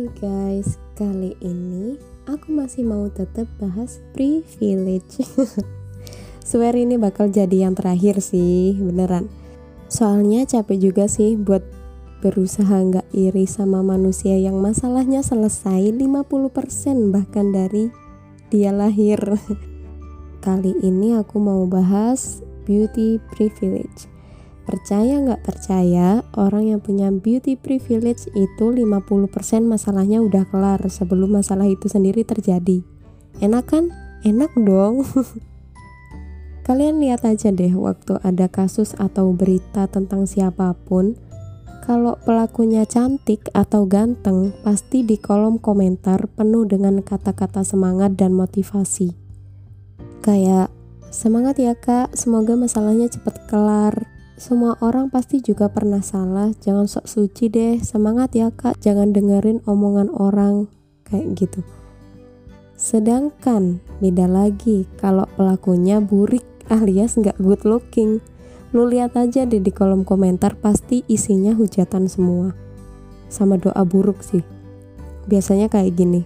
Guys, kali ini aku masih mau tetap bahas privilege. Swear ini bakal jadi yang terakhir sih, beneran. Soalnya capek juga sih buat berusaha nggak iri sama manusia yang masalahnya selesai 50% bahkan dari dia lahir. Kali ini aku mau bahas beauty privilege Percaya nggak percaya, orang yang punya beauty privilege itu 50% masalahnya udah kelar sebelum masalah itu sendiri terjadi. Enak kan? Enak dong. Kalian lihat aja deh waktu ada kasus atau berita tentang siapa pun, kalau pelakunya cantik atau ganteng, pasti di kolom komentar penuh dengan kata-kata semangat dan motivasi. Kayak, semangat ya kak, semoga masalahnya cepat kelar semua orang pasti juga pernah salah, jangan sok suci deh, semangat ya kak, jangan dengerin omongan orang, kayak gitu. Sedangkan beda lagi kalau pelakunya burik alias nggak good looking. Lu lihat aja deh di kolom komentar pasti isinya hujatan semua. Sama doa buruk sih. Biasanya kayak gini.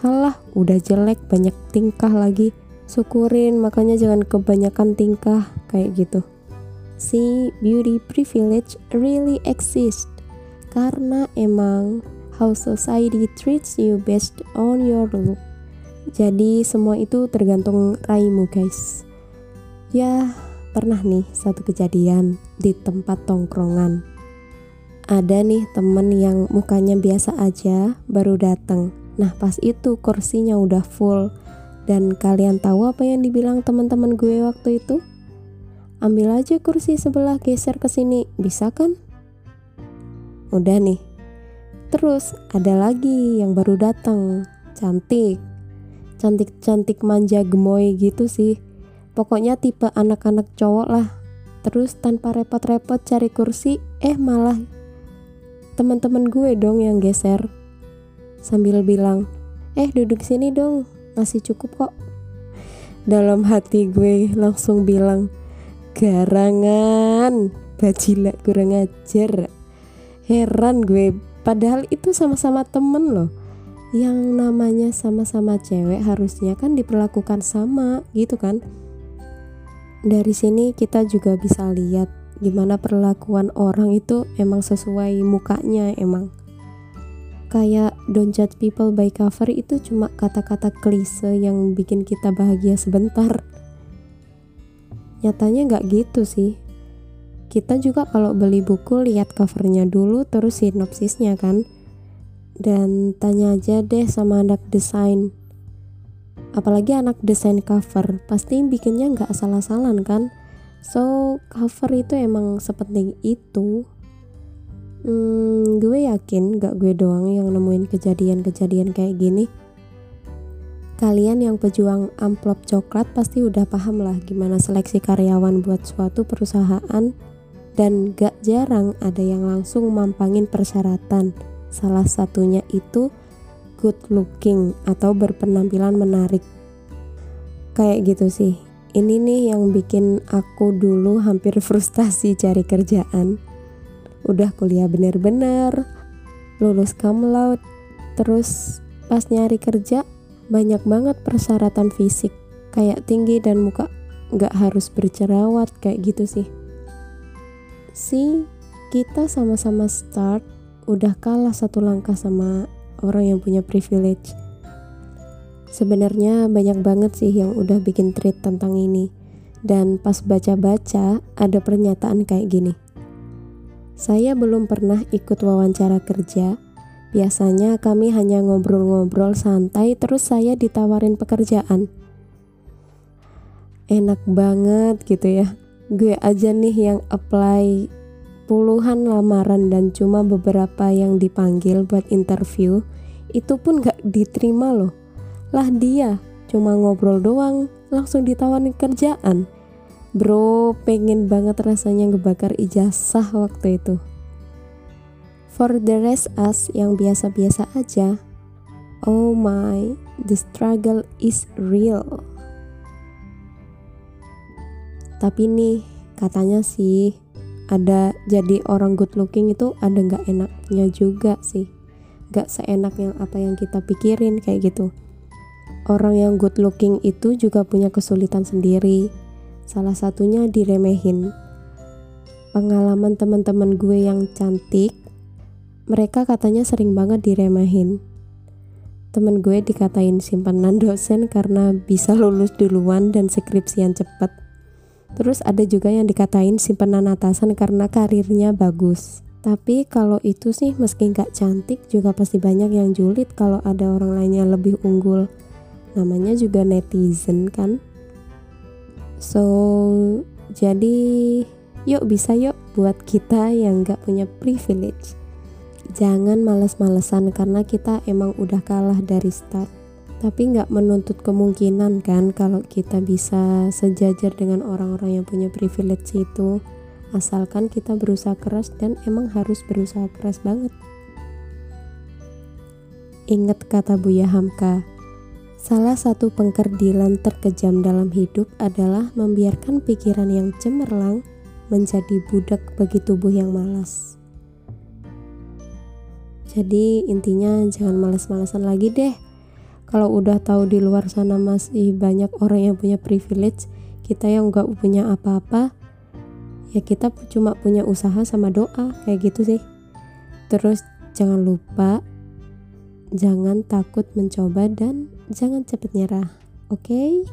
Halah, udah jelek banyak tingkah lagi. Syukurin, makanya jangan kebanyakan tingkah kayak gitu si beauty privilege really exist karena emang how society treats you based on your look. Jadi semua itu tergantung raimu guys. Ya pernah nih satu kejadian di tempat tongkrongan. Ada nih temen yang mukanya biasa aja baru datang. Nah pas itu kursinya udah full dan kalian tahu apa yang dibilang teman-teman gue waktu itu? Ambil aja kursi sebelah geser ke sini, bisa kan? Udah nih. Terus ada lagi yang baru datang, cantik. Cantik-cantik manja gemoy gitu sih. Pokoknya tipe anak-anak cowok lah. Terus tanpa repot-repot cari kursi, eh malah teman-teman gue dong yang geser. Sambil bilang, "Eh, duduk sini dong, masih cukup kok." Dalam hati gue langsung bilang, garangan. Bajilak kurang ajar. Heran gue. Padahal itu sama-sama temen loh. Yang namanya sama-sama cewek harusnya kan diperlakukan sama gitu kan? Dari sini kita juga bisa lihat gimana perlakuan orang itu emang sesuai mukanya emang. Kayak don't judge people by cover itu cuma kata-kata klise yang bikin kita bahagia sebentar Nyatanya nggak gitu sih. Kita juga kalau beli buku lihat covernya dulu terus sinopsisnya kan. Dan tanya aja deh sama anak desain. Apalagi anak desain cover, pasti bikinnya nggak asal-asalan kan. So, cover itu emang sepenting itu. Hmm, gue yakin gak gue doang yang nemuin kejadian-kejadian kayak gini Kalian yang pejuang amplop coklat pasti udah paham lah gimana seleksi karyawan buat suatu perusahaan dan gak jarang ada yang langsung mampangin persyaratan. Salah satunya itu good looking atau berpenampilan menarik. Kayak gitu sih. Ini nih yang bikin aku dulu hampir frustasi cari kerjaan. Udah kuliah bener-bener, lulus cum laude, terus pas nyari kerja banyak banget persyaratan fisik kayak tinggi dan muka nggak harus bercerawat kayak gitu sih. Si kita sama-sama start udah kalah satu langkah sama orang yang punya privilege. Sebenarnya banyak banget sih yang udah bikin tweet tentang ini. Dan pas baca-baca ada pernyataan kayak gini. Saya belum pernah ikut wawancara kerja Biasanya kami hanya ngobrol-ngobrol santai terus saya ditawarin pekerjaan. Enak banget gitu ya. Gue aja nih yang apply puluhan lamaran dan cuma beberapa yang dipanggil buat interview itu pun gak diterima loh. Lah dia cuma ngobrol doang langsung ditawarin kerjaan. Bro pengen banget rasanya ngebakar ijazah waktu itu. For the rest us yang biasa-biasa aja, oh my, the struggle is real. Tapi nih, katanya sih ada jadi orang good looking itu ada nggak enaknya juga sih. gak seenak yang apa yang kita pikirin kayak gitu orang yang good looking itu juga punya kesulitan sendiri salah satunya diremehin pengalaman teman-teman gue yang cantik mereka katanya sering banget diremehin temen gue dikatain simpanan dosen karena bisa lulus duluan dan skripsian cepet terus ada juga yang dikatain simpanan atasan karena karirnya bagus tapi kalau itu sih meski nggak cantik juga pasti banyak yang julid kalau ada orang lainnya lebih unggul. Namanya juga netizen kan. So jadi yuk bisa yuk buat kita yang nggak punya privilege. Jangan males-malesan karena kita emang udah kalah dari start. Tapi nggak menuntut kemungkinan kan kalau kita bisa sejajar dengan orang-orang yang punya privilege itu asalkan kita berusaha keras dan emang harus berusaha keras banget. Ingat kata Buya Hamka, salah satu pengkerdilan terkejam dalam hidup adalah membiarkan pikiran yang cemerlang menjadi budak bagi tubuh yang malas. Jadi intinya jangan males-malesan lagi deh. Kalau udah tahu di luar sana masih banyak orang yang punya privilege, kita yang nggak punya apa-apa, ya kita cuma punya usaha sama doa kayak gitu sih terus jangan lupa jangan takut mencoba dan jangan cepet nyerah oke okay?